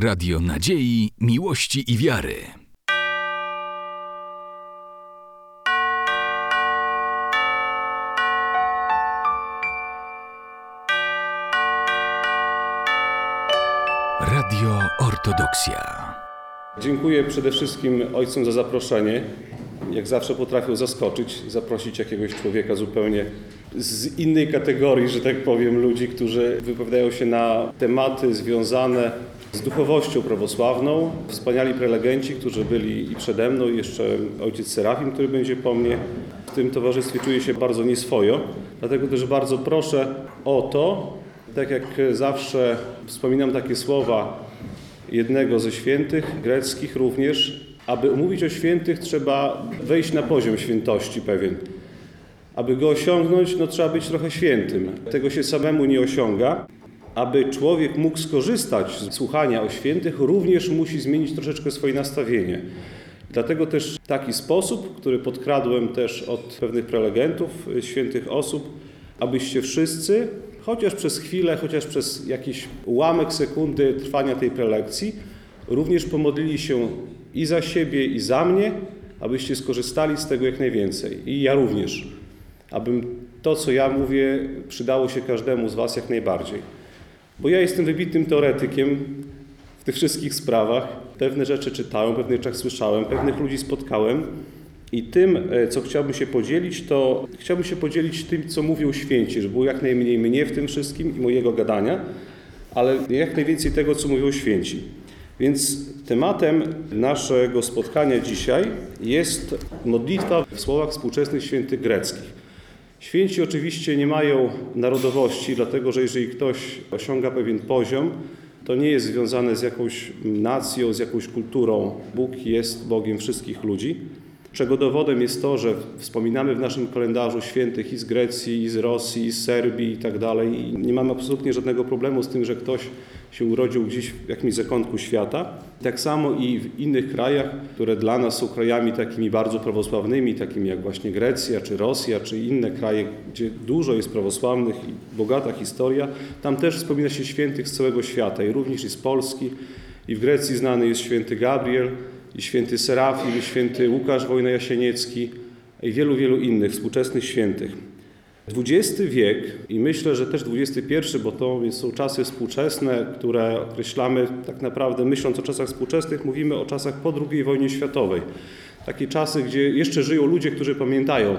Radio Nadziei, Miłości i Wiary. Radio Ortodoksja. Dziękuję przede wszystkim ojcom za zaproszenie. Jak zawsze potrafią zaskoczyć, zaprosić jakiegoś człowieka zupełnie z innej kategorii, że tak powiem, ludzi, którzy wypowiadają się na tematy związane z duchowością prawosławną. Wspaniali prelegenci, którzy byli i przede mną, i jeszcze ojciec Serafim, który będzie po mnie. W tym towarzystwie czuję się bardzo nieswojo, dlatego też bardzo proszę o to, tak jak zawsze wspominam takie słowa jednego ze świętych, greckich również, aby mówić o świętych trzeba wejść na poziom świętości pewien. Aby go osiągnąć, no trzeba być trochę świętym. Tego się samemu nie osiąga. Aby człowiek mógł skorzystać z słuchania o świętych, również musi zmienić troszeczkę swoje nastawienie. Dlatego też taki sposób, który podkradłem też od pewnych prelegentów, świętych osób, abyście wszyscy, chociaż przez chwilę, chociaż przez jakiś ułamek sekundy trwania tej prelekcji, również pomodlili się i za siebie, i za mnie, abyście skorzystali z tego jak najwięcej. I ja również. Abym to, co ja mówię, przydało się każdemu z Was jak najbardziej. Bo ja jestem wybitnym teoretykiem w tych wszystkich sprawach. Pewne rzeczy czytałem, pewne rzeczy słyszałem, pewnych ludzi spotkałem. I tym, co chciałbym się podzielić, to chciałbym się podzielić tym, co mówią święci, żeby było jak najmniej mnie w tym wszystkim i mojego gadania, ale jak najwięcej tego, co mówią święci. Więc tematem naszego spotkania dzisiaj jest modlitwa w słowach współczesnych świętych greckich. Święci oczywiście nie mają narodowości, dlatego że jeżeli ktoś osiąga pewien poziom, to nie jest związane z jakąś nacją, z jakąś kulturą. Bóg jest Bogiem wszystkich ludzi. Czego dowodem jest to, że wspominamy w naszym kalendarzu świętych i z Grecji, i z Rosji, i z Serbii i tak dalej. I nie mamy absolutnie żadnego problemu z tym, że ktoś się urodził gdzieś w jakimś zakątku świata. Tak samo i w innych krajach, które dla nas są krajami takimi bardzo prawosławnymi, takimi jak właśnie Grecja, czy Rosja, czy inne kraje, gdzie dużo jest prawosławnych i bogata historia, tam też wspomina się świętych z całego świata i również i z Polski. I w Grecji znany jest święty Gabriel, i święty Serafim, i święty Łukasz Wojna-Jasieniecki i wielu, wielu innych współczesnych świętych. XX wiek i myślę, że też XXI, bo to są czasy współczesne, które określamy tak naprawdę myśląc o czasach współczesnych, mówimy o czasach po II wojnie światowej. Takie czasy, gdzie jeszcze żyją ludzie, którzy pamiętają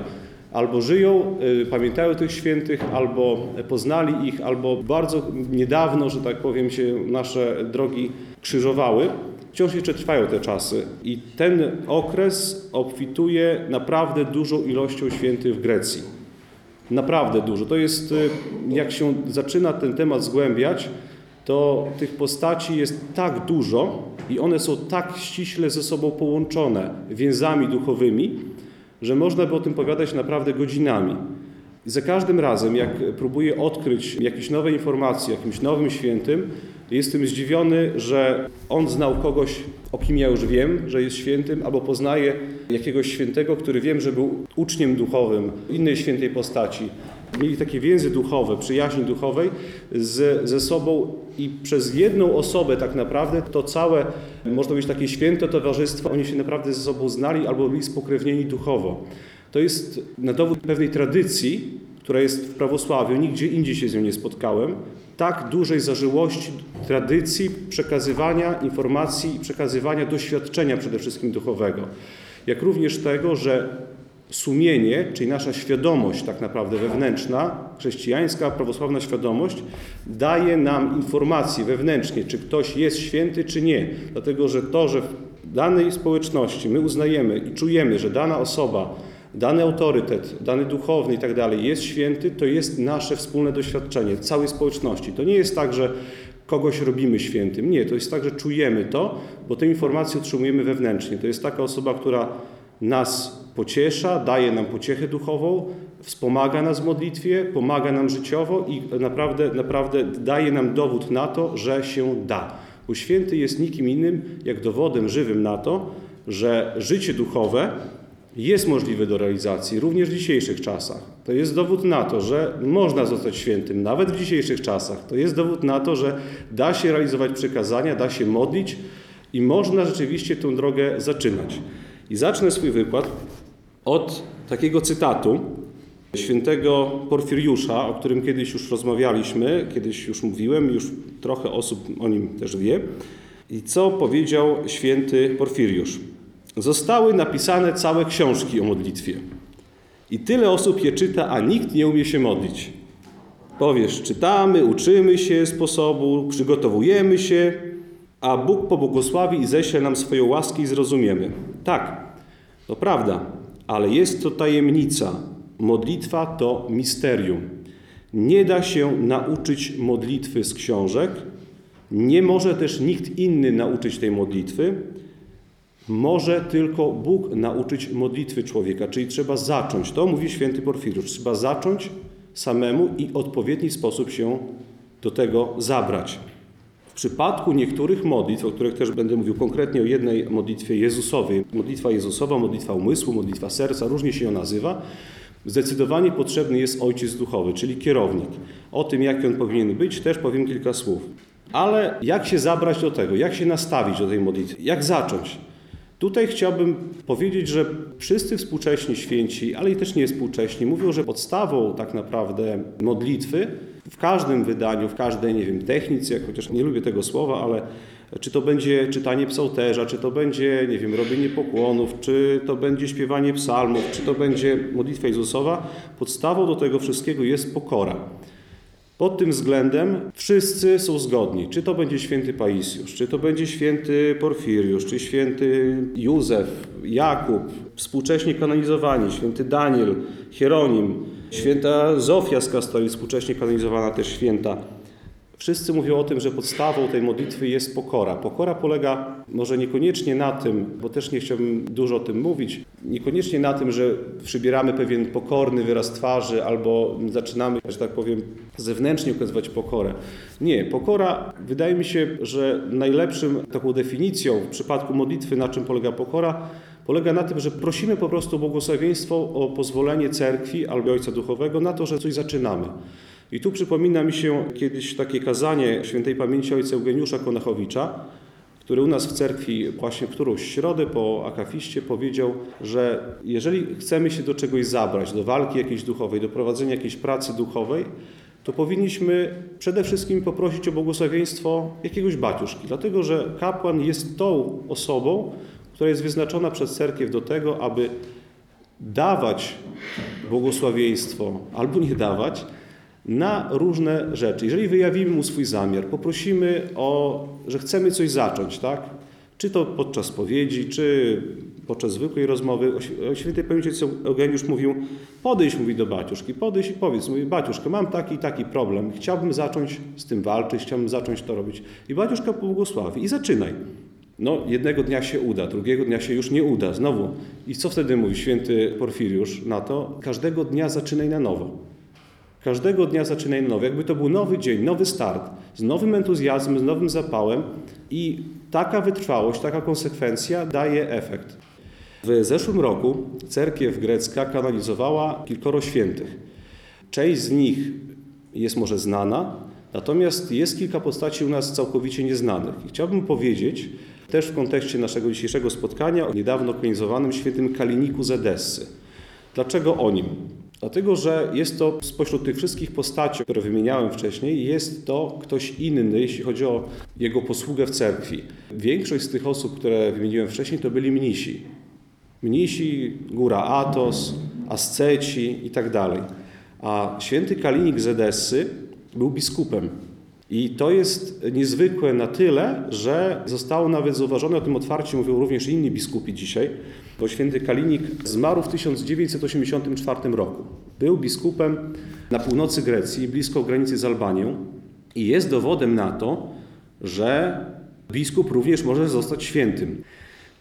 albo żyją, y, pamiętają tych świętych, albo poznali ich, albo bardzo niedawno, że tak powiem, się nasze drogi krzyżowały. Wciąż jeszcze trwają te czasy i ten okres obfituje naprawdę dużą ilością świętych w Grecji. Naprawdę dużo. To jest, y, jak się zaczyna ten temat zgłębiać, to tych postaci jest tak dużo i one są tak ściśle ze sobą połączone więzami duchowymi, że można by o tym powiadać naprawdę godzinami. I za każdym razem, jak próbuję odkryć jakieś nowe informacje jakimś nowym świętym, jestem zdziwiony, że on znał kogoś, o kim ja już wiem, że jest świętym, albo poznaje jakiegoś świętego, który wiem, że był uczniem duchowym innej świętej postaci. Mieli takie więzy duchowe, przyjaźni duchowej z, ze sobą i przez jedną osobę tak naprawdę to całe, można powiedzieć, takie święte towarzystwo, oni się naprawdę ze sobą znali albo byli spokrewnieni duchowo. To jest na dowód pewnej tradycji, która jest w prawosławiu, nigdzie indziej się z nią nie spotkałem, tak dużej zażyłości, tradycji przekazywania informacji i przekazywania doświadczenia przede wszystkim duchowego. Jak również tego, że sumienie, czyli nasza świadomość tak naprawdę wewnętrzna, chrześcijańska, prawosławna świadomość, daje nam informację wewnętrznie, czy ktoś jest święty, czy nie. Dlatego, że to, że w danej społeczności my uznajemy i czujemy, że dana osoba dany autorytet, dany duchowny i tak dalej jest święty, to jest nasze wspólne doświadczenie całej społeczności. To nie jest tak, że kogoś robimy świętym. Nie, to jest tak, że czujemy to, bo te informacje otrzymujemy wewnętrznie. To jest taka osoba, która nas pociesza, daje nam pociechę duchową, wspomaga nas w modlitwie, pomaga nam życiowo i naprawdę, naprawdę daje nam dowód na to, że się da. Bo święty jest nikim innym jak dowodem żywym na to, że życie duchowe jest możliwy do realizacji również w dzisiejszych czasach. To jest dowód na to, że można zostać świętym nawet w dzisiejszych czasach. To jest dowód na to, że da się realizować przykazania, da się modlić i można rzeczywiście tę drogę zaczynać. I zacznę swój wykład od takiego cytatu świętego Porfiriusza, o którym kiedyś już rozmawialiśmy, kiedyś już mówiłem, już trochę osób o nim też wie. I co powiedział święty Porfiriusz? Zostały napisane całe książki o modlitwie. I tyle osób je czyta, a nikt nie umie się modlić. Powiesz, czytamy, uczymy się sposobu, przygotowujemy się, a Bóg pobłogosławi i ześle nam swoją łaskę i zrozumiemy. Tak, to prawda, ale jest to tajemnica. Modlitwa to misterium. Nie da się nauczyć modlitwy z książek, nie może też nikt inny nauczyć tej modlitwy. Może tylko Bóg nauczyć modlitwy człowieka, czyli trzeba zacząć. To mówi święty Porfiriusz. Trzeba zacząć samemu i w odpowiedni sposób się do tego zabrać. W przypadku niektórych modlitw, o których też będę mówił konkretnie o jednej modlitwie Jezusowej, modlitwa Jezusowa, modlitwa umysłu, modlitwa serca, różnie się ją nazywa, zdecydowanie potrzebny jest ojciec duchowy, czyli kierownik. O tym, jaki on powinien być, też powiem kilka słów. Ale jak się zabrać do tego, jak się nastawić do tej modlitwy, jak zacząć? Tutaj chciałbym powiedzieć, że wszyscy współcześni święci, ale i też nie współcześni, mówią, że podstawą tak naprawdę modlitwy w każdym wydaniu, w każdej, nie wiem, technice, chociaż nie lubię tego słowa, ale czy to będzie czytanie psałterza, czy to będzie, nie wiem, robienie pokłonów, czy to będzie śpiewanie psalmów, czy to będzie modlitwa Jezusowa, podstawą do tego wszystkiego jest pokora. Pod tym względem wszyscy są zgodni. Czy to będzie święty Paisjusz, czy to będzie święty Porfiriusz, czy święty Józef, Jakub, współcześnie kanonizowani, święty Daniel, Hieronim, święta Zofia z Kastorii, współcześnie kanonizowana też święta. Wszyscy mówią o tym, że podstawą tej modlitwy jest pokora. Pokora polega może niekoniecznie na tym, bo też nie chciałbym dużo o tym mówić, niekoniecznie na tym, że przybieramy pewien pokorny wyraz twarzy albo zaczynamy, że tak powiem, zewnętrznie okazywać pokorę. Nie, pokora wydaje mi się, że najlepszym taką definicją w przypadku modlitwy, na czym polega pokora, polega na tym, że prosimy po prostu błogosławieństwo o pozwolenie cerkwi albo ojca duchowego na to, że coś zaczynamy. I tu przypomina mi się kiedyś takie kazanie świętej pamięci ojca Eugeniusza Konachowicza, który u nas w cerkwi właśnie w którąś środę po akafiście powiedział, że jeżeli chcemy się do czegoś zabrać, do walki jakiejś duchowej, do prowadzenia jakiejś pracy duchowej, to powinniśmy przede wszystkim poprosić o błogosławieństwo jakiegoś baciuszki, dlatego że kapłan jest tą osobą, która jest wyznaczona przez cerkiew do tego, aby dawać błogosławieństwo albo nie dawać, na różne rzeczy. Jeżeli wyjawimy mu swój zamiar, poprosimy o, że chcemy coś zacząć, tak? Czy to podczas spowiedzi, czy podczas zwykłej rozmowy. O świętej pamięci Eugeniusz mówił, podejdź, mówi do baciuszki, podejdź i powiedz, mówi, baciuszka, mam taki i taki problem, chciałbym zacząć z tym walczyć, chciałbym zacząć to robić. I baciuszka pobłogosławi i zaczynaj. No, jednego dnia się uda, drugiego dnia się już nie uda, znowu. I co wtedy mówi święty Porfiriusz na to? Każdego dnia zaczynaj na nowo. Każdego dnia zaczynaj na nowo. Jakby to był nowy dzień, nowy start, z nowym entuzjazmem, z nowym zapałem i taka wytrwałość, taka konsekwencja daje efekt. W zeszłym roku cerkiew grecka kanonizowała kilkoro świętych. Część z nich jest może znana, natomiast jest kilka postaci u nas całkowicie nieznanych. I chciałbym powiedzieć też w kontekście naszego dzisiejszego spotkania o niedawno kanonizowanym świętym Kaliniku z Edessy. Dlaczego o nim? Dlatego, że jest to spośród tych wszystkich postaci, które wymieniałem wcześniej, jest to ktoś inny, jeśli chodzi o jego posługę w cerkwi. Większość z tych osób, które wymieniłem wcześniej, to byli mnisi. Mnisi, góra Atos, asceci i tak dalej. A święty Kalinik z Edessy był biskupem. I to jest niezwykłe na tyle, że zostało nawet zauważone, o tym otwarcie mówią również inni biskupi dzisiaj, bo święty Kalinik zmarł w 1984 roku. Był biskupem na północy Grecji, blisko granicy z Albanią i jest dowodem na to, że biskup również może zostać świętym.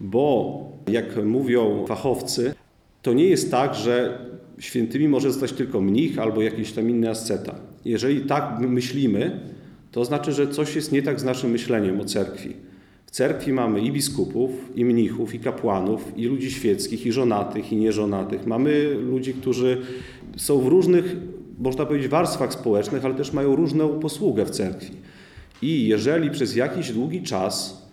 Bo jak mówią fachowcy, to nie jest tak, że świętymi może zostać tylko mnich albo jakiś tam inny asceta. Jeżeli tak myślimy, to znaczy, że coś jest nie tak z naszym myśleniem o cerkwi. W cerkwi mamy i biskupów, i mnichów, i kapłanów, i ludzi świeckich, i żonatych, i nieżonatych. Mamy ludzi, którzy są w różnych, można powiedzieć, warstwach społecznych, ale też mają różną posługę w cerkwi. I jeżeli przez jakiś długi czas,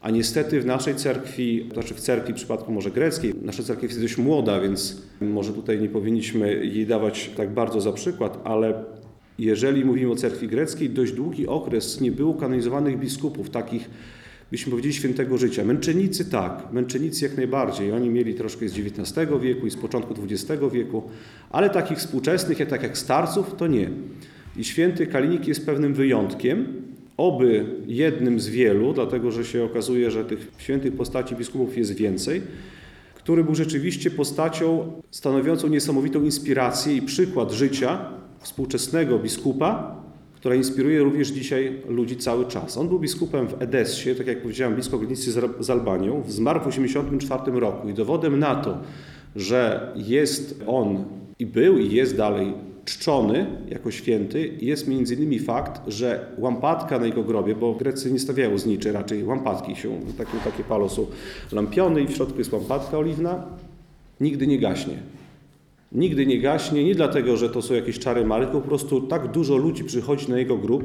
a niestety w naszej cerkwi, znaczy w cerkwi w przypadku może greckiej, nasza cerkiew jest dość młoda, więc może tutaj nie powinniśmy jej dawać tak bardzo za przykład, ale jeżeli mówimy o cerkwi greckiej, dość długi okres nie było kanonizowanych biskupów, takich byśmy powiedzieli świętego życia. Męczennicy tak, męczennicy jak najbardziej. Oni mieli troszkę z XIX wieku i z początku XX wieku, ale takich współczesnych, jak tak jak starców, to nie. I święty Kalinik jest pewnym wyjątkiem, oby jednym z wielu, dlatego że się okazuje, że tych świętych postaci biskupów jest więcej, który był rzeczywiście postacią stanowiącą niesamowitą inspirację i przykład życia współczesnego biskupa, która inspiruje również dzisiaj ludzi cały czas. On był biskupem w Edessie, tak jak powiedziałem, blisko granicy z Albanią. Zmarł w 1984 roku i dowodem na to, że jest on i był i jest dalej czczony jako święty jest między innymi fakt, że łampatka na jego grobie, bo Grecy nie stawiają zniczy, raczej łampatki się, takie, takie palo są lampiony i w środku jest łampatka oliwna, nigdy nie gaśnie. Nigdy nie gaśnie, nie dlatego, że to są jakieś czary mary, po prostu tak dużo ludzi przychodzi na jego grób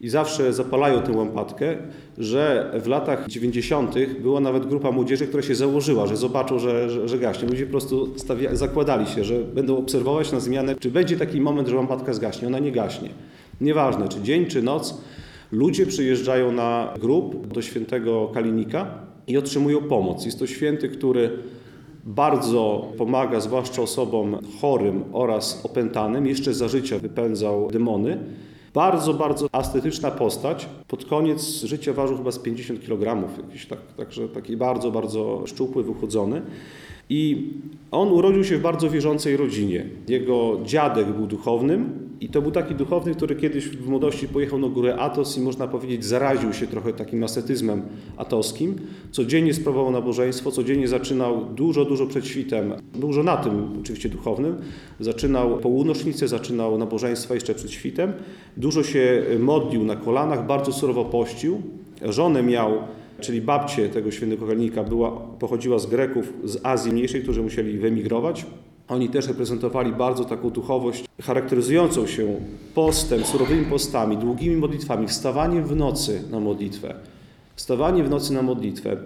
i zawsze zapalają tę łampatkę, że w latach 90. była nawet grupa młodzieży, która się założyła, że zobaczą, że, że, że gaśnie. Ludzie po prostu stawia, zakładali się, że będą obserwować na zmianę, czy będzie taki moment, że łampatka zgaśnie. Ona nie gaśnie. Nieważne, czy dzień, czy noc, ludzie przyjeżdżają na grób do świętego Kalinika i otrzymują pomoc. Jest to święty, który bardzo pomaga zwłaszcza osobom chorym oraz opętanym. Jeszcze za życia wypędzał demony. Bardzo, bardzo estetyczna postać. Pod koniec życia ważył chyba z 50 kg, jakiś tak, także taki bardzo, bardzo szczupły, wychudzony. I on urodził się w bardzo wierzącej rodzinie. Jego dziadek był duchownym i to był taki duchowny, który kiedyś w młodości pojechał na górę Atos i można powiedzieć zaraził się trochę takim ascetyzmem atoskim. Codziennie sprawował nabożeństwo, codziennie zaczynał dużo, dużo przed świtem, dużo na tym oczywiście duchownym. Zaczynał północznicę, zaczynał nabożeństwa jeszcze przed świtem. Dużo się modlił na kolanach, bardzo surowo pościł. Żonę miał czyli babcie tego świętego Kalnika była, pochodziła z Greków z Azji Mniejszej, którzy musieli wyemigrować. Oni też reprezentowali bardzo taką duchowość charakteryzującą się postem, surowymi postami, długimi modlitwami, wstawaniem w nocy na modlitwę. Wstawanie w nocy na modlitwę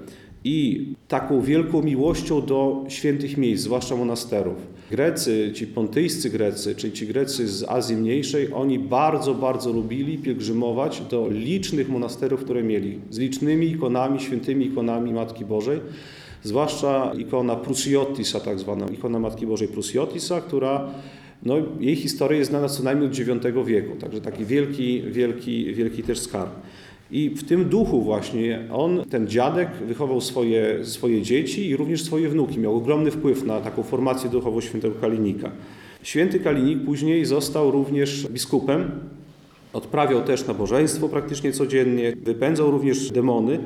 i taką wielką miłością do świętych miejsc, zwłaszcza monasterów. Grecy, ci pontyjscy Grecy, czyli ci Grecy z Azji Mniejszej, oni bardzo, bardzo lubili pielgrzymować do licznych monasterów, które mieli, z licznymi ikonami, świętymi ikonami Matki Bożej, zwłaszcza ikona Prusiotisa, tak zwana ikona Matki Bożej Prusiotisa, która no, jej historia jest znana co najmniej od IX wieku, także taki wielki, wielki, wielki też skarb. I w tym duchu właśnie on, ten dziadek, wychował swoje, swoje dzieci i również swoje wnuki. Miał ogromny wpływ na taką formację duchową świętego Kalinika. Święty Kalinik później został również biskupem. Odprawiał też nabożeństwo praktycznie codziennie, wypędzał również demony.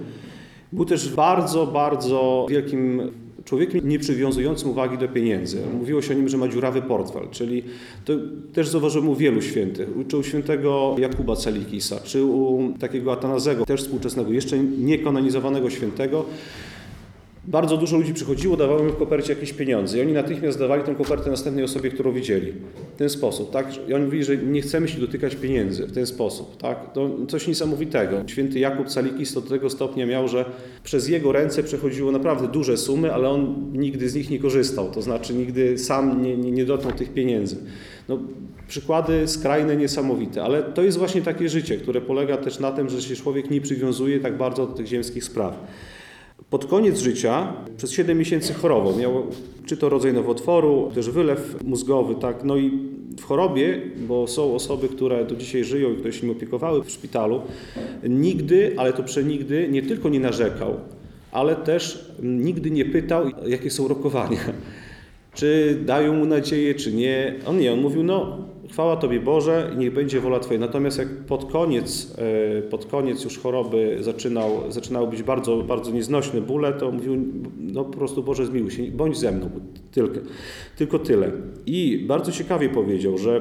Był też bardzo, bardzo wielkim człowiekiem nie przywiązującym uwagi do pieniędzy. Mówiło się o nim, że ma dziurawy portfel, czyli to też zauważyłem u wielu świętych. Czy u świętego Jakuba Celikisa, czy u takiego Atanazego, też współczesnego, jeszcze niekanonizowanego świętego, bardzo dużo ludzi przychodziło, dawało im w kopercie jakieś pieniądze i oni natychmiast dawali tę kopertę następnej osobie, którą widzieli. W ten sposób, tak? I oni mówili, że nie chcemy się dotykać pieniędzy w ten sposób, tak? To coś niesamowitego. Święty Jakub Calikis to do tego stopnia miał, że przez jego ręce przechodziło naprawdę duże sumy, ale on nigdy z nich nie korzystał, to znaczy nigdy sam nie, nie, nie dotknął tych pieniędzy. No, przykłady skrajne, niesamowite, ale to jest właśnie takie życie, które polega też na tym, że się człowiek nie przywiązuje tak bardzo do tych ziemskich spraw. Pod koniec życia przez 7 miesięcy chorował. Miał czy to rodzaj nowotworu, też wylew mózgowy, tak. No i w chorobie, bo są osoby, które do dzisiaj żyją i które się nim opiekowały w szpitalu, nigdy, ale to przenigdy, nie tylko nie narzekał, ale też nigdy nie pytał, jakie są rokowania. Czy dają mu nadzieję, czy nie. On nie, on mówił, no chwała Tobie Boże niech będzie wola Twoja. Natomiast jak pod koniec, e, pod koniec już choroby zaczynał, zaczynały być bardzo, bardzo nieznośne bóle, to mówił, no po prostu Boże zmiłuj się, bądź ze mną, tylko, tylko tyle. I bardzo ciekawie powiedział, że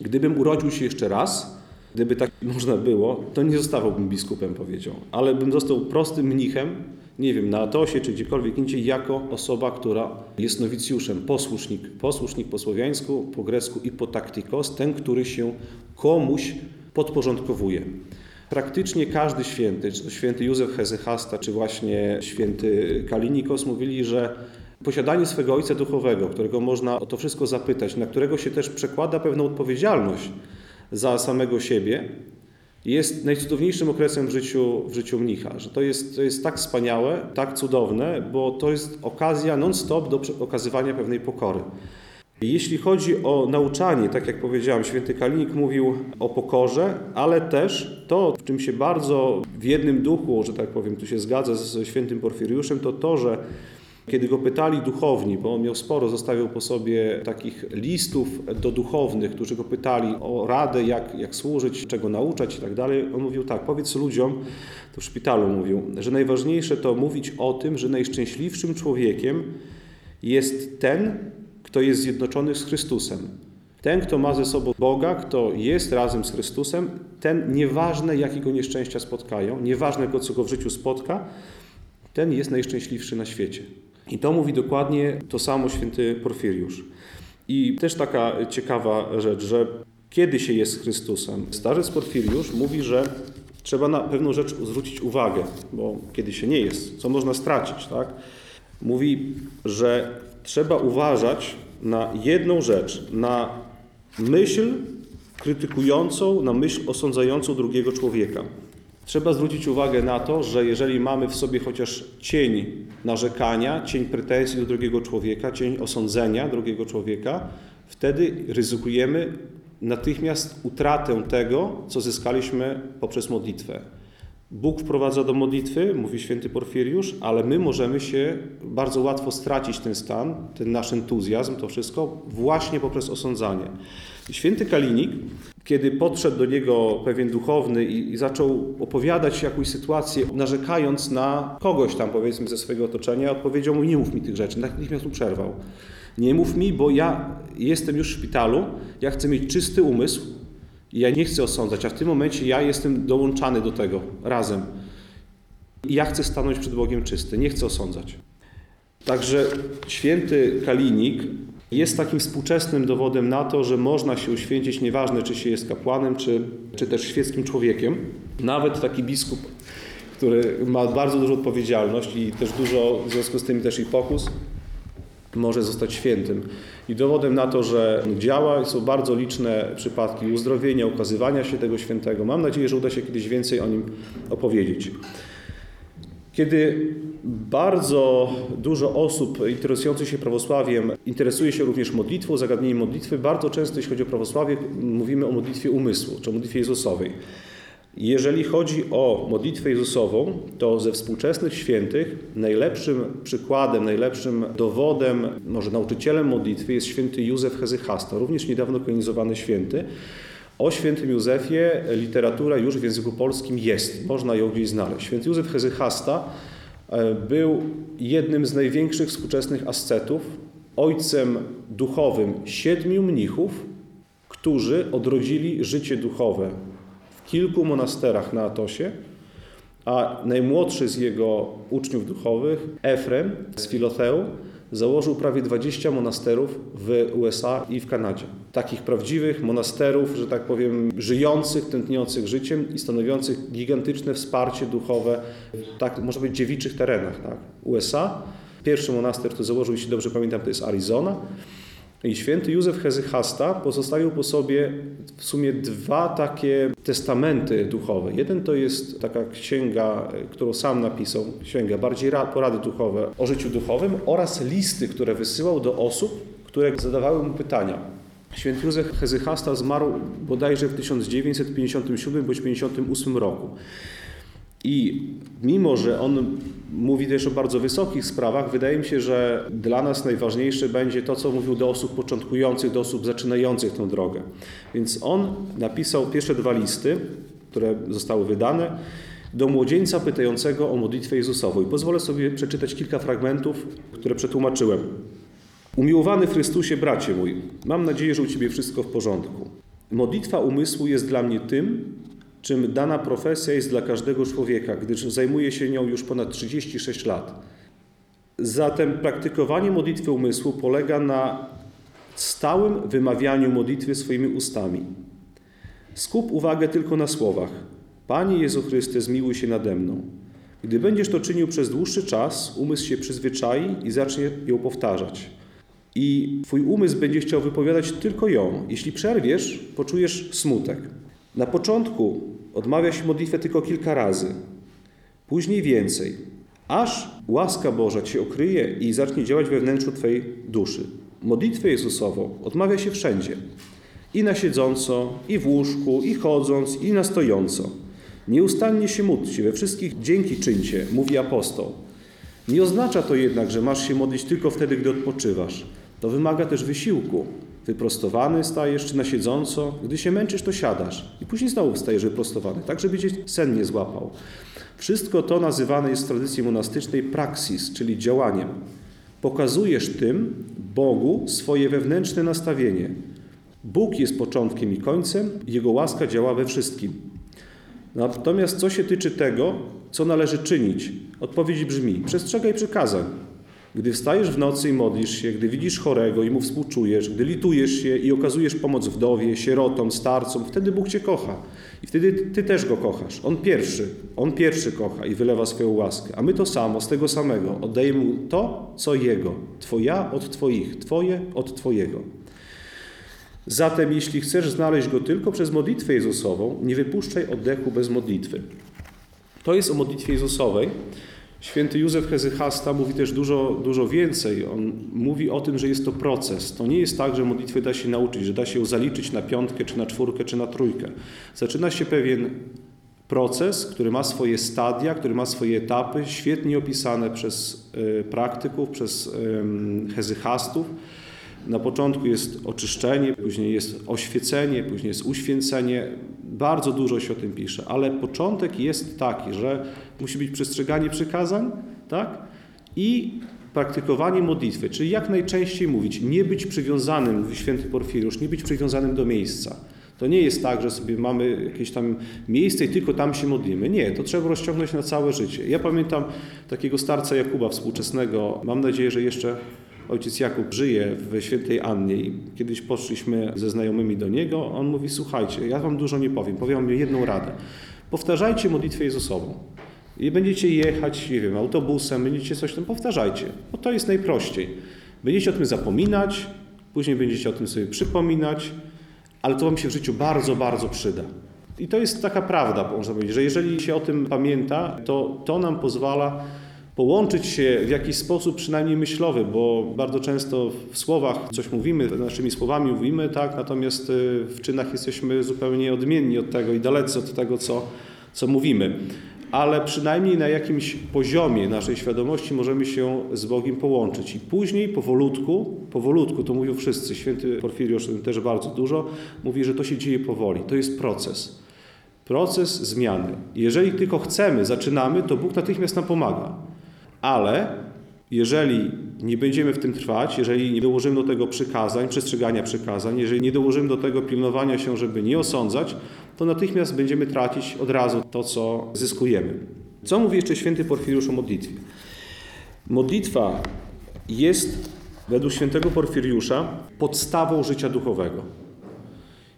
gdybym urodził się jeszcze raz, Gdyby tak można było, to nie zostawałbym biskupem, powiedział, ale bym został prostym mnichem, nie wiem, na Atosie czy gdziekolwiek indziej, jako osoba, która jest nowicjuszem, posłusznik, posłusznik po słowiańsku, po grecku i po taktikos, ten, który się komuś podporządkowuje. Praktycznie każdy święty, czy to święty Józef Hezychasta, czy właśnie święty Kalinikos mówili, że posiadanie swego ojca duchowego, którego można o to wszystko zapytać, na którego się też przekłada pewną odpowiedzialność za samego siebie, jest najcudowniejszym okresem w życiu, w życiu mnicha. Że to jest, to jest tak wspaniałe, tak cudowne, bo to jest okazja non-stop do okazywania pewnej pokory. Jeśli chodzi o nauczanie, tak jak powiedziałem, święty Kalinik mówił o pokorze, ale też to, w czym się bardzo w jednym duchu, że tak powiem, tu się zgadza ze świętym Porfiriuszem, to to, że kiedy go pytali duchowni, bo on miał sporo, zostawiał po sobie takich listów do duchownych, którzy go pytali o radę, jak, jak służyć, czego nauczać i tak dalej, on mówił tak, powiedz ludziom, to w szpitalu mówił, że najważniejsze to mówić o tym, że najszczęśliwszym człowiekiem jest ten, kto jest zjednoczony z Chrystusem. Ten, kto ma ze sobą Boga, kto jest razem z Chrystusem, ten nieważne jakie go nieszczęścia spotkają, nieważne co go w życiu spotka, ten jest najszczęśliwszy na świecie. I to mówi dokładnie to samo święty Porfiriusz. I też taka ciekawa rzecz, że kiedy się jest Chrystusem, starzec Porfiriusz mówi, że trzeba na pewną rzecz zwrócić uwagę, bo kiedy się nie jest, co można stracić, tak? Mówi, że trzeba uważać na jedną rzecz, na myśl krytykującą, na myśl osądzającą drugiego człowieka. Trzeba zwrócić uwagę na to, że jeżeli mamy w sobie chociaż cień narzekania, cień pretensji do drugiego człowieka, cień osądzenia drugiego człowieka, wtedy ryzykujemy natychmiast utratę tego, co zyskaliśmy poprzez modlitwę. Bóg wprowadza do modlitwy, mówi święty Porfiriusz, ale my możemy się bardzo łatwo stracić ten stan, ten nasz entuzjazm, to wszystko właśnie poprzez osądzanie. Święty Kalinik, kiedy podszedł do niego pewien duchowny i, i zaczął opowiadać jakąś sytuację, narzekając na kogoś tam, powiedzmy, ze swojego otoczenia, odpowiedział mu: Nie mów mi tych rzeczy, natychmiast mu przerwał. Nie mów mi, bo ja jestem już w szpitalu, ja chcę mieć czysty umysł, i ja nie chcę osądzać, a w tym momencie ja jestem dołączany do tego razem. I ja chcę stanąć przed Bogiem czysty, nie chcę osądzać. Także święty Kalinik jest takim współczesnym dowodem na to, że można się uświęcić, nieważne czy się jest kapłanem, czy, czy też świeckim człowiekiem. Nawet taki biskup, który ma bardzo dużą odpowiedzialność i też dużo, w związku z tym też i pokus, może zostać świętym. I dowodem na to, że działa, są bardzo liczne przypadki uzdrowienia, ukazywania się tego świętego. Mam nadzieję, że uda się kiedyś więcej o nim opowiedzieć. Kiedy bardzo dużo osób interesujących się prawosławiem interesuje się również modlitwą, zagadnieniem modlitwy, bardzo często jeśli chodzi o prawosławie, mówimy o modlitwie umysłu, czy o modlitwie Jezusowej. Jeżeli chodzi o modlitwę Jezusową, to ze współczesnych świętych najlepszym przykładem, najlepszym dowodem, może nauczycielem modlitwy jest święty Józef Hezychasta, również niedawno kanonizowany święty. O świętym Józefie literatura już w języku polskim jest, można ją gdzieś znaleźć. Święty Józef Hezychasta był jednym z największych współczesnych ascetów, ojcem duchowym siedmiu mnichów, którzy odrodzili życie duchowe kilku monasterach na Atosie, a najmłodszy z jego uczniów duchowych, Efrem z Filotheu, założył prawie 20 monasterów w USA i w Kanadzie. Takich prawdziwych monasterów, że tak powiem, żyjących, tętniących życiem i stanowiących gigantyczne wsparcie duchowe w tak, może być dziewiczych terenach. Tak? USA, pierwszy monaster, który założył, jeśli dobrze pamiętam, to jest Arizona, i święty Józef Hezychasta pozostawił po sobie w sumie dwa takie testamenty duchowe. Jeden to jest taka księga, którą sam napisał, księga bardziej porady duchowe o życiu duchowym oraz listy, które wysyłał do osób, które zadawały mu pytania. Święty Józef Hezychasta zmarł bodajże w 1957 bądź 1958 roku. I mimo, że on mówi też o bardzo wysokich sprawach, wydaje mi się, że dla nas najważniejsze będzie to, co mówił do osób początkujących, do osób zaczynających tę drogę. Więc on napisał pierwsze dwa listy, które zostały wydane, do młodzieńca pytającego o modlitwę Jezusową. I pozwolę sobie przeczytać kilka fragmentów, które przetłumaczyłem. Umiłowany Chrystusie, bracie mój, mam nadzieję, że u Ciebie wszystko w porządku. Modlitwa umysłu jest dla mnie tym, czym dana profesja jest dla każdego człowieka, gdyż zajmuje się nią już ponad 36 lat. Zatem praktykowanie modlitwy umysłu polega na stałym wymawianiu modlitwy swoimi ustami. Skup uwagę tylko na słowach: Panie Jezu Chryste, zmiłuj się nade mną. Gdy będziesz to czynił przez dłuższy czas, umysł się przyzwyczai i zacznie ją powtarzać. I Twój umysł będzie chciał wypowiadać tylko ją. Jeśli przerwiesz, poczujesz smutek. Na początku odmawia się modlitwę tylko kilka razy, później więcej, aż łaska Boża Cię okryje i zacznie działać we wnętrzu Twojej duszy. Modlitwę Jezusową odmawia się wszędzie. I na siedząco, i w łóżku, i chodząc, i na stojąco. Nieustannie się módlcie, we wszystkich dzięki czyńcie, mówi apostoł. Nie oznacza to jednak, że masz się modlić tylko wtedy, gdy odpoczywasz. To wymaga też wysiłku. Wyprostowany stajesz czy na siedząco. Gdy się męczysz, to siadasz. I później znowu wstajesz wyprostowany, tak żeby cię sen nie złapał. Wszystko to nazywane jest w tradycji monastycznej praksis, czyli działaniem. Pokazujesz tym Bogu swoje wewnętrzne nastawienie. Bóg jest początkiem i końcem, Jego łaska działa we wszystkim. Natomiast co się tyczy tego, co należy czynić, odpowiedź brzmi: przestrzegaj przykazań. Gdy wstajesz w nocy i modlisz się, gdy widzisz chorego i mu współczujesz, gdy litujesz się i okazujesz pomoc wdowie, sierotom, starcom, wtedy Bóg cię kocha. I wtedy ty też go kochasz. On pierwszy, on pierwszy kocha i wylewa swoją łaskę. A my to samo, z tego samego, oddajemy mu to, co jego. Twoja od twoich, twoje od twojego. Zatem, jeśli chcesz znaleźć go tylko przez modlitwę Jezusową, nie wypuszczaj oddechu bez modlitwy. To jest o modlitwie Jezusowej. Święty Józef Hezychasta mówi też dużo, dużo więcej. On mówi o tym, że jest to proces. To nie jest tak, że modlitwy da się nauczyć, że da się ją zaliczyć na piątkę, czy na czwórkę, czy na trójkę. Zaczyna się pewien proces, który ma swoje stadia, który ma swoje etapy, świetnie opisane przez y, praktyków, przez hezychastów. Na początku jest oczyszczenie, później jest oświecenie, później jest uświęcenie. Bardzo dużo się o tym pisze, ale początek jest taki, że musi być przestrzeganie przykazań, tak? I praktykowanie modlitwy, czyli jak najczęściej mówić, nie być przywiązanym, mówi święty Porfiriusz, nie być przywiązanym do miejsca. To nie jest tak, że sobie mamy jakieś tam miejsce i tylko tam się modlimy. Nie, to trzeba rozciągnąć na całe życie. Ja pamiętam takiego starca Jakuba współczesnego, mam nadzieję, że jeszcze ojciec Jakub żyje w świętej Annie i kiedyś poszliśmy ze znajomymi do niego, on mówi, słuchajcie, ja wam dużo nie powiem, powiem wam jedną radę. Powtarzajcie modlitwę Jezusową. I będziecie jechać, nie wiem, autobusem, będziecie coś tam, powtarzajcie, bo to jest najprościej. Będziecie o tym zapominać, później będziecie o tym sobie przypominać, ale to wam się w życiu bardzo, bardzo przyda. I to jest taka prawda, można powiedzieć, że jeżeli się o tym pamięta, to to nam pozwala połączyć się w jakiś sposób, przynajmniej myślowy, bo bardzo często w słowach coś mówimy, naszymi słowami mówimy, tak, natomiast y, w czynach jesteśmy zupełnie odmienni od tego i dalecy od tego, co, co mówimy. Ale przynajmniej na jakimś poziomie naszej świadomości możemy się z Bogiem połączyć. I później powolutku, powolutku, to mówią wszyscy, święty Porfiriusz też bardzo dużo, mówi, że to się dzieje powoli. To jest proces. Proces zmiany. Jeżeli tylko chcemy, zaczynamy, to Bóg natychmiast nam pomaga. Ale jeżeli nie będziemy w tym trwać, jeżeli nie dołożymy do tego przykazań, przestrzegania przykazań, jeżeli nie dołożymy do tego pilnowania się, żeby nie osądzać, to natychmiast będziemy tracić od razu to, co zyskujemy. Co mówi jeszcze święty Porfiriusz o modlitwie? Modlitwa jest według świętego Porfiriusza podstawą życia duchowego.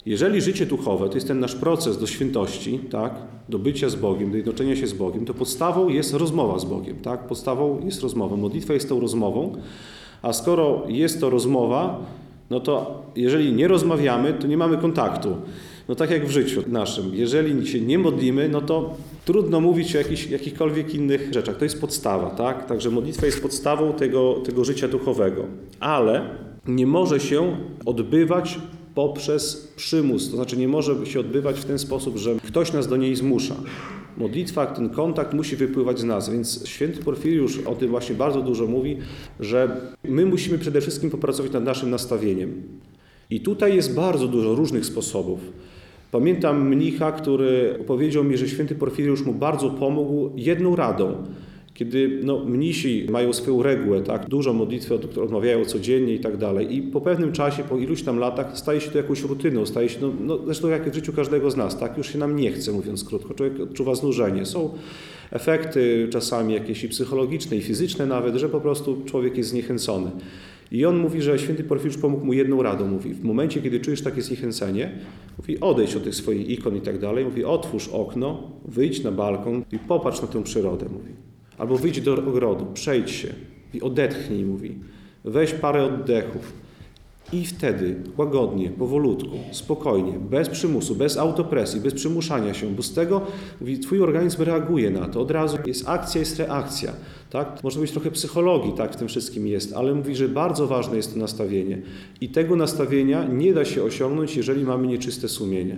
Jeżeli życie duchowe to jest ten nasz proces do świętości, tak, do bycia z Bogiem, do jednoczenia się z Bogiem, to podstawą jest rozmowa z Bogiem. Tak? Podstawą jest rozmowa. Modlitwa jest tą rozmową, a skoro jest to rozmowa, no to jeżeli nie rozmawiamy, to nie mamy kontaktu. No tak jak w życiu naszym. Jeżeli się nie modlimy, no to trudno mówić o jakichś, jakichkolwiek innych rzeczach. To jest podstawa, tak? Także modlitwa jest podstawą tego, tego życia duchowego. Ale nie może się odbywać poprzez przymus, to znaczy nie może się odbywać w ten sposób, że ktoś nas do niej zmusza. Modlitwa, ten kontakt musi wypływać z nas, więc święty Porfiriusz o tym właśnie bardzo dużo mówi, że my musimy przede wszystkim popracować nad naszym nastawieniem. I tutaj jest bardzo dużo różnych sposobów. Pamiętam mnicha, który powiedział mi, że święty Porfiriusz mu bardzo pomógł jedną radą. Kiedy no, mnisi mają swoją regułę, tak, dużo modlitwy, od- odmawiają codziennie i tak dalej i po pewnym czasie, po iluś tam latach staje się to jakąś rutyną, staje się, no, no, zresztą jak w życiu każdego z nas, tak, już się nam nie chce, mówiąc krótko, człowiek odczuwa znużenie. Są efekty czasami jakieś i psychologiczne i fizyczne nawet, że po prostu człowiek jest zniechęcony. I on mówi, że święty Porfiriusz pomógł mu jedną radą. Mówi, w momencie, kiedy czujesz takie zniechęcenie, mówi, odejdź od tych swoich ikon i tak dalej. Mówi, otwórz okno, wyjdź na balkon i popatrz na tę przyrodę, mówi. Albo wyjdź do ogrodu, przejdź się i odetchnij, mówi. Weź parę oddechów. I wtedy łagodnie, powolutku, spokojnie, bez przymusu, bez autopresji, bez przymuszania się, bo z tego mówi, twój organizm reaguje na to. Od razu jest akcja, jest reakcja. Tak? Może być trochę psychologii, tak w tym wszystkim jest, ale mówi, że bardzo ważne jest to nastawienie. I tego nastawienia nie da się osiągnąć, jeżeli mamy nieczyste sumienie.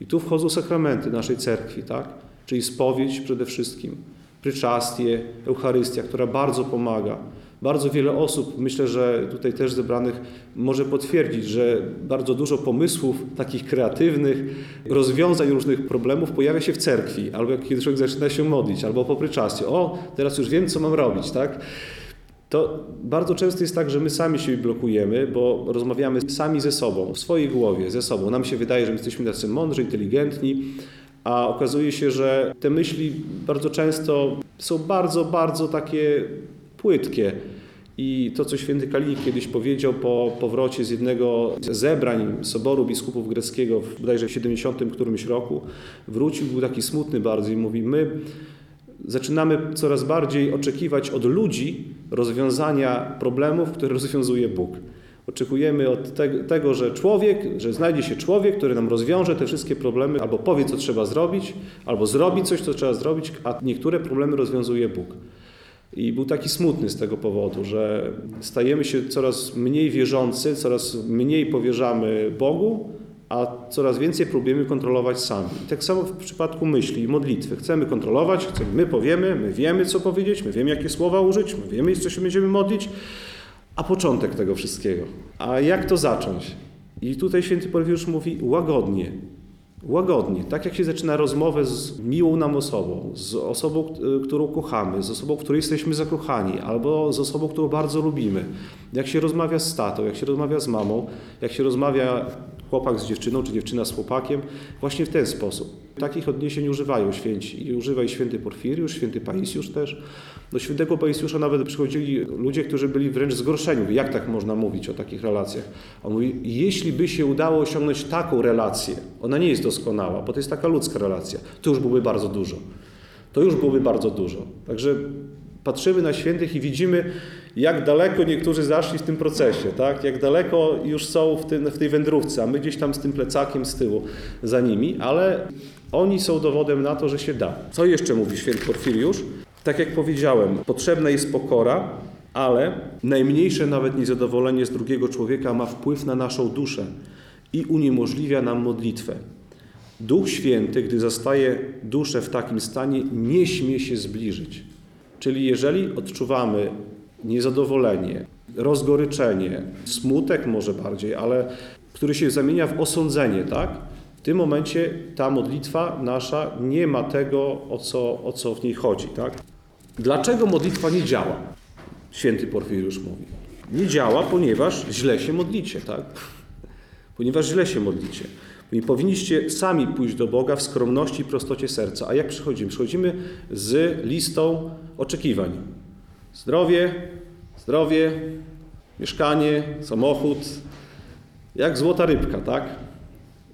I tu wchodzą sakramenty naszej cerkwi, tak? czyli spowiedź przede wszystkim, pryczastie, Eucharystia, która bardzo pomaga. Bardzo wiele osób, myślę, że tutaj też zebranych, może potwierdzić, że bardzo dużo pomysłów takich kreatywnych, rozwiązań różnych problemów pojawia się w cerkwi, albo jak kiedy człowiek zaczyna się modlić, albo po pryczastie. O, teraz już wiem, co mam robić, tak? To bardzo często jest tak, że my sami się blokujemy, bo rozmawiamy sami ze sobą, w swojej głowie, ze sobą. Nam się wydaje, że my jesteśmy tacy mądrzy, inteligentni, a okazuje się, że te myśli bardzo często są bardzo, bardzo takie płytkie. I to, co święty Kalinik kiedyś powiedział po powrocie z jednego z zebrań Soboru Biskupów Greckiego w bodajże w 70 którymś roku, wrócił, był taki smutny bardzo i mówi, my zaczynamy coraz bardziej oczekiwać od ludzi rozwiązania problemów, które rozwiązuje Bóg. Oczekujemy od te, tego, że człowiek, że znajdzie się człowiek, który nam rozwiąże te wszystkie problemy, albo powie, co trzeba zrobić, albo zrobi coś, co trzeba zrobić, a niektóre problemy rozwiązuje Bóg. I był taki smutny z tego powodu, że stajemy się coraz mniej wierzący, coraz mniej powierzamy Bogu, a coraz więcej próbujemy kontrolować sami. I tak samo w przypadku myśli i modlitwy. Chcemy kontrolować, chcemy, my powiemy, my wiemy, co powiedzieć, my wiemy, jakie słowa użyć, my wiemy, co się będziemy modlić, a początek tego wszystkiego. A jak to zacząć? I tutaj święty Porfiriusz mówi łagodnie, Łagodnie, tak jak się zaczyna rozmowę z miłą nam osobą, z osobą, y, którą kochamy, z osobą, w której jesteśmy zakochani, albo z osobą, którą bardzo lubimy. Jak się rozmawia z tatą, jak się rozmawia z mamą, jak się rozmawia chłopak z dziewczyną, czy dziewczyna z chłopakiem, właśnie w ten sposób. Takich odniesień używają święci. I święty Porfiriusz, święty Paisiusz też. Do świętego Paisiusza nawet przychodzili ludzie, którzy byli wręcz zgorszeni. Jak tak można mówić o takich relacjach? On mówi, jeśli by się udało osiągnąć taką relację, ona nie jest doskonała, bo to jest taka ludzka relacja, to już byłoby bardzo dużo. To już byłoby bardzo dużo. Także patrzymy na świętych i widzimy, jak daleko niektórzy zaszli w tym procesie, tak? jak daleko już są w, tym, w tej wędrówce, a my gdzieś tam z tym plecakiem z tyłu za nimi, ale oni są dowodem na to, że się da. Co jeszcze mówi święty Porfiriusz? Tak jak powiedziałem, potrzebna jest pokora, ale najmniejsze nawet niezadowolenie z drugiego człowieka ma wpływ na naszą duszę i uniemożliwia nam modlitwę. Duch Święty, gdy zastaje duszę w takim stanie, nie śmie się zbliżyć. Czyli jeżeli odczuwamy niezadowolenie, rozgoryczenie, smutek może bardziej, ale który się zamienia w osądzenie, tak? W tym momencie ta modlitwa nasza nie ma tego, o co, o co w niej chodzi, tak? Dlaczego modlitwa nie działa? Święty Porfiriusz mówi. Nie działa, ponieważ źle się modlicie, tak? Ponieważ źle się modlicie. I powinniście sami pójść do Boga w skromności i prostocie serca. A jak przychodzimy? Przychodzimy z listą oczekiwań. Zdrowie, zdrowie, mieszkanie, samochód, jak złota rybka, tak?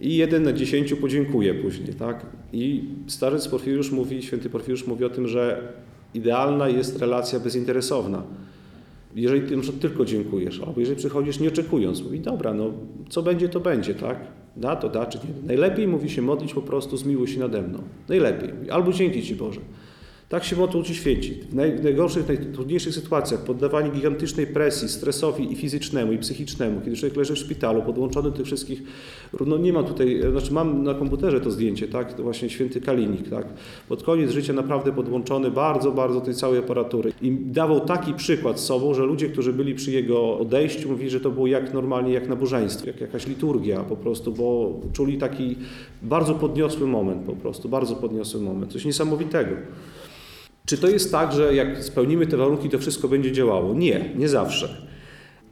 I jeden na dziesięciu podziękuje później, tak? I starzec Porfiriusz mówi, święty Porfiriusz mówi o tym, że idealna jest relacja bezinteresowna. Jeżeli ty tylko dziękujesz, albo jeżeli przychodzisz nie oczekując, mówi, dobra, no co będzie, to będzie, tak? Da, to da, czy nie. Najlepiej mówi się modlić po prostu zmiłuj się nade mną. Najlepiej. Albo dzięki Ci Boże. Tak się modlą ci święci. W naj- najgorszych, najtrudniejszych sytuacjach, poddawani gigantycznej presji, stresowi i fizycznemu, i psychicznemu, kiedy człowiek leży w szpitalu, podłączony do tych wszystkich, no nie ma tutaj, znaczy mam na komputerze to zdjęcie, tak, to właśnie święty Kalinik, tak, pod koniec życia naprawdę podłączony bardzo, bardzo tej całej aparatury i dawał taki przykład z sobą, że ludzie, którzy byli przy jego odejściu, mówili, że to było jak normalnie, jak nabożeństwo, jak jakaś liturgia po prostu, bo czuli taki bardzo podniosły moment po prostu, bardzo podniosły moment, coś niesamowitego. Czy to jest tak, że jak spełnimy te warunki, to wszystko będzie działało? Nie, nie zawsze.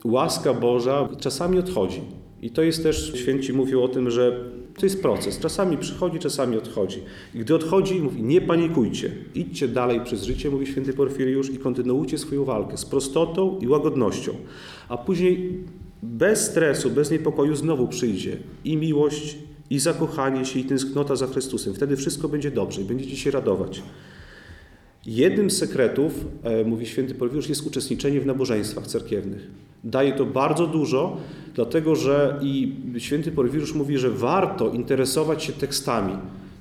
Łaska Boża czasami odchodzi. I to jest też, święci mówią o tym, że to jest proces. Czasami przychodzi, czasami odchodzi. I gdy odchodzi, mówi, nie panikujcie. Idźcie dalej przez życie, mówi święty Porfiriusz, i kontynuujcie swoją walkę z prostotą i łagodnością. A później bez stresu, bez niepokoju znowu przyjdzie i miłość, i zakochanie się, i tęsknota za Chrystusem. Wtedy wszystko będzie dobrze i będziecie się radować. Jednym z sekretów, e, mówi święty Porfiriusz, jest uczestniczenie w nabożeństwach cerkiewnych. Daje to bardzo dużo, dlatego że i święty Porfiriusz mówi, że warto interesować się tekstami.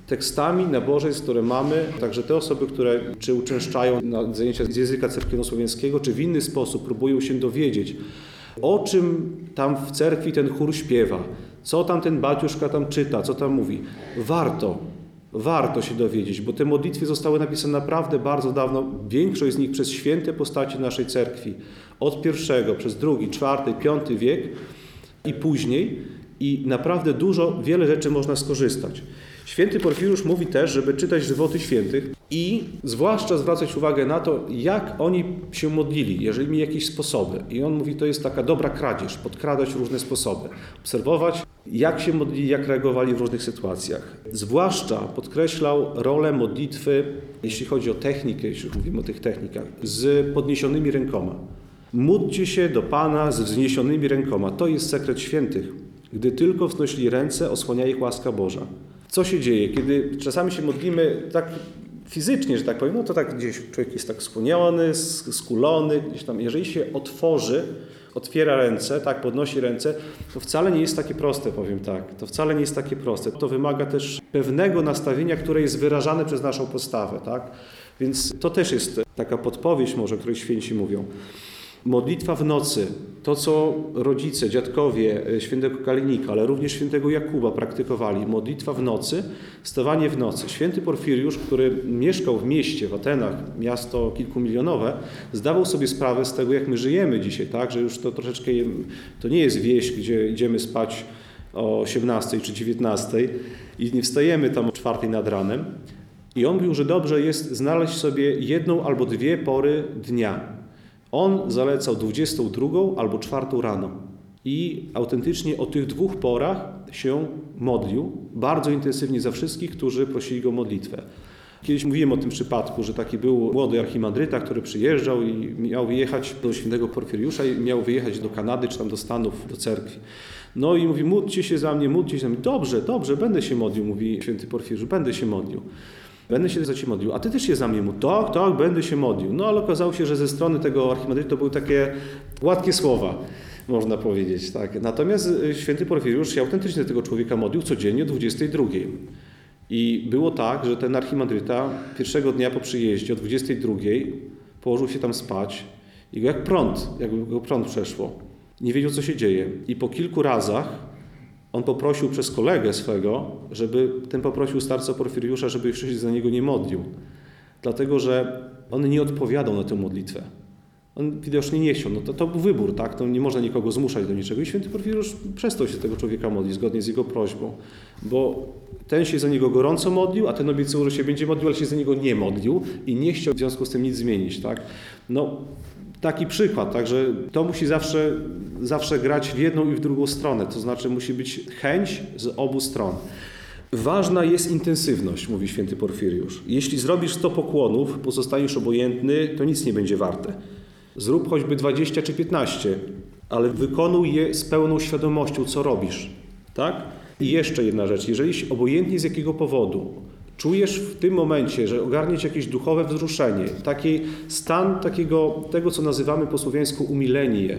Tekstami nabożeństw, które mamy, także te osoby, które czy uczęszczają na zajęcia z języka cerkiewnosłowiańskiego, czy w inny sposób próbują się dowiedzieć, o czym tam w cerkwi ten chór śpiewa, co tam ten baciuszka tam czyta, co tam mówi. Warto, warto się dowiedzieć, bo te modlitwy zostały napisane naprawdę bardzo dawno, większość z nich przez święte postaci naszej cerkwi, od pierwszego, przez drugi, czwarty, piąty wiek i później. I naprawdę dużo, wiele rzeczy można skorzystać. Święty Porfiriusz mówi też, żeby czytać żywoty świętych i zwłaszcza zwracać uwagę na to, jak oni się modlili, jeżeli mieli jakieś sposoby. I on mówi, to jest taka dobra kradzież, podkradać różne sposoby. Obserwować, jak się modlili, jak reagowali w różnych sytuacjach. Zwłaszcza podkreślał rolę modlitwy, jeśli chodzi o technikę, jeśli mówimy o tych technikach, z podniesionymi rękoma. Módlcie się do Pana z wzniesionymi rękoma. To jest sekret świętych. Gdy tylko wznosili ręce, osłania ich łaska Boża. Co się dzieje, kiedy czasami się modlimy tak fizycznie, że tak powiem, no to tak gdzieś człowiek jest tak skłoniony, skulony, gdzieś tam, jeżeli się otworzy, otwiera ręce, tak, podnosi ręce, to wcale nie jest takie proste, powiem tak. To wcale nie jest takie proste. To wymaga też pewnego nastawienia, które jest wyrażane przez naszą postawę, tak. Więc to też jest taka podpowiedź może, o której święci mówią. Modlitwa w nocy, to co rodzice, dziadkowie e, świętego Kalinika, ale również świętego Jakuba praktykowali. Modlitwa w nocy, stawanie w nocy. Święty Porfiriusz, który mieszkał w mieście, w Atenach, miasto kilkumilionowe, zdawał sobie sprawę z tego, jak my żyjemy dzisiaj, tak? że już to troszeczkę, to nie jest wieś, gdzie idziemy spać o 18 czy 19 i nie wstajemy tam o 4 nad ranem. I on mówił, że dobrze jest znaleźć sobie jedną albo dwie pory dnia, on zalecał 22 albo 4 rano i autentycznie o tych dwóch porach się modlił bardzo intensywnie za wszystkich, którzy prosili go o modlitwę. Kiedyś mówiłem o tym przypadku, że taki był młody archimandryta, który przyjeżdżał i miał wyjechać do świętego Porfiriusza i miał wyjechać do Kanady czy tam do Stanów, do cerkwi. No i mówi, módlcie się za mnie, módlcie się za mnie. Dobrze, dobrze, będę się modlił, mówi święty Porfiriusz, będę się modlił. Będę się za Ciebie modlił. A Ty też się za mnie modlił. Tak, tak, będę się modlił. No ale okazało się, że ze strony tego archimandryty to były takie gładkie słowa, można powiedzieć. Tak. Natomiast y, święty Porfiriusz się autentycznie tego człowieka modlił codziennie o 22. I było tak, że ten archimandryta pierwszego dnia po przyjeździe o 22 położył się tam spać i go jak prąd, jakby go prąd przeszło. Nie wiedział, co się dzieje. I po kilku razach on poprosił przez kolegę swego, żeby ten poprosił starca Porfiriusza, żeby jeszcze się za niego nie modlił. Dlatego, że on nie odpowiadał na tę modlitwę. On widocznie nie chciał. No to, to był wybór, tak? To nie można nikogo zmuszać do niczego. I święty Porfiriusz przestał się tego człowieka modlić zgodnie z jego prośbą. Bo ten się za niego gorąco modlił, a ten obiecywał, że się będzie modlił, ale się za niego nie modlił i nie chciał w związku z tym nic zmienić, tak? No, taki przykład, także to musi zawsze, zawsze grać w jedną i w drugą stronę, to znaczy musi być chęć z obu stron. Ważna jest intensywność, mówi święty Porfiriusz. Jeśli zrobisz 100 pokłonów, pozostaniesz obojętny, to nic nie będzie warte. Zrób choćby 20 czy 15, ale wykonuj je z pełną świadomością, co robisz. Tak? I jeszcze jedna rzecz. Jeżeli obojętnie z jakiego powodu czujesz w tym momencie, że ogarnie jakieś duchowe wzruszenie, taki stan takiego, tego, co nazywamy po słowiańsku umilenie,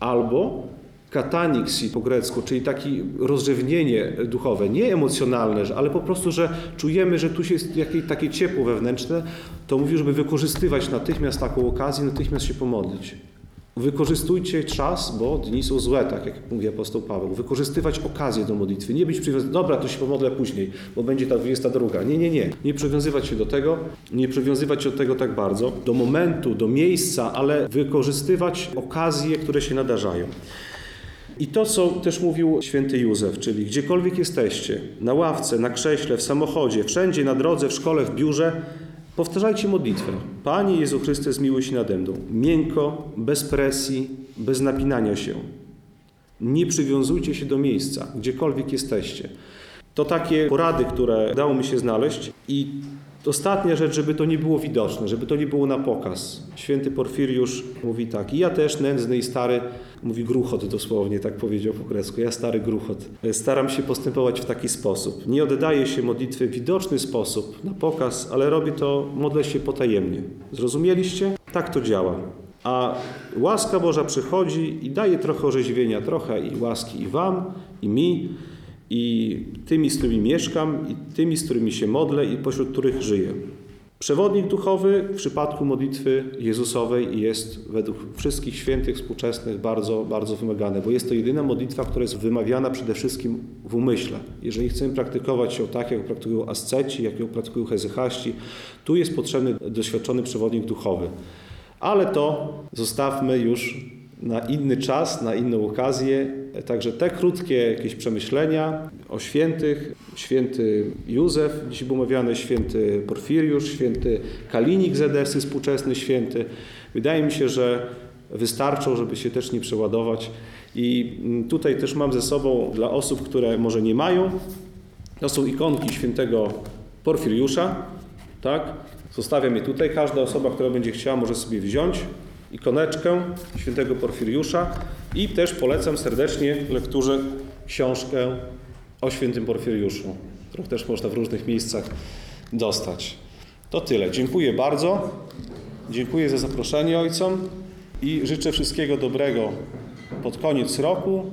albo kataniksi po grecku, czyli takie rozrzewnienie duchowe, nie emocjonalne, ale po prostu, że czujemy, że tu jest jakieś takie ciepło wewnętrzne, to mówi, żeby wykorzystywać natychmiast taką okazję, natychmiast się pomodlić. Wykorzystujcie czas, bo dni są złe, tak jak mówi apostoł Paweł. Wykorzystywać okazję do modlitwy. Nie być przywiązany, dobra, to się pomodlę później, bo będzie ta 22. Nie, nie, nie. Nie przywiązywać się do tego, nie przywiązywać się do tego tak bardzo, do momentu, do miejsca, ale wykorzystywać okazje, które się nadarzają. I to, co też mówił święty Józef, czyli gdziekolwiek jesteście, na ławce, na krześle, w samochodzie, wszędzie, na drodze, w szkole, w biurze, Powtarzajcie modlitwę. Panie Jezu Chryste, zmiłuj się nade mną. Miękko, bez presji, bez napinania się. Nie przywiązujcie się do miejsca, gdziekolwiek jesteście. To takie porady, które udało mi się znaleźć i ostatnia rzecz, żeby to nie było widoczne, żeby to nie było na pokaz. Święty Porfiriusz mówi tak, i ja też nędzny i stary, mówi gruchot dosłownie, tak powiedział po grecku, ja stary gruchot. Staram się postępować w taki sposób. Nie oddaję się modlitwy w widoczny sposób, na pokaz, ale robię to, modlę się potajemnie. Zrozumieliście? Tak to działa. A łaska Boża przychodzi i daje trochę orzeźwienia, trochę i łaski i wam, i mi, i tymi, z którymi mieszkam, i tymi, z którymi się modlę, i pośród których żyję. Przewodnik duchowy w przypadku modlitwy Jezusowej jest według wszystkich świętych współczesnych bardzo, bardzo wymagany, bo jest to jedyna modlitwa, która jest wymawiana przede wszystkim w umyśle. Jeżeli chcemy praktykować ją tak, jak praktykują asceci, jak ją praktykują hezychaści, tu jest potrzebny doświadczony przewodnik duchowy. Ale to zostawmy już na inny czas, na inną okazję. Także te krótkie jakieś przemyślenia o świętych, święty Józef, dziś był omawiany święty Porfiriusz, święty Kalinik z Edesy, współczesny święty. Wydaje mi się, że wystarczą, żeby się też nie przeładować. I tutaj też mam ze sobą dla osób, które może nie mają, to są ikonki świętego Porfiriusza, tak? Zostawiam je tutaj. Każda osoba, która będzie chciała, może sobie wziąć ikoneczkę świętego Porfiriusza i też polecam serdecznie lekturze książkę o świętym Porfiriuszu, którą też można w różnych miejscach dostać. To tyle. Dziękuję bardzo. Dziękuję za zaproszenie ojcom i życzę wszystkiego dobrego pod koniec roku,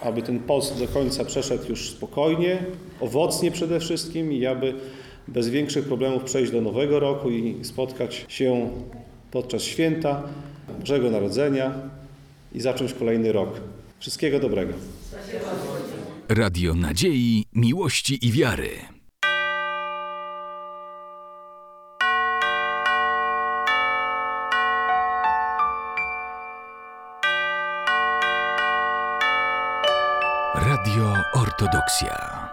aby ten post do końca przeszedł już spokojnie, owocnie przede wszystkim i aby bez większych problemów przejść do nowego roku i spotkać się podczas święta Bożego Narodzenia i zacząć kolejny rok. Wszystkiego dobrego. Radio Nadziei, Miłości i Wiary. Radio Ortodoksja.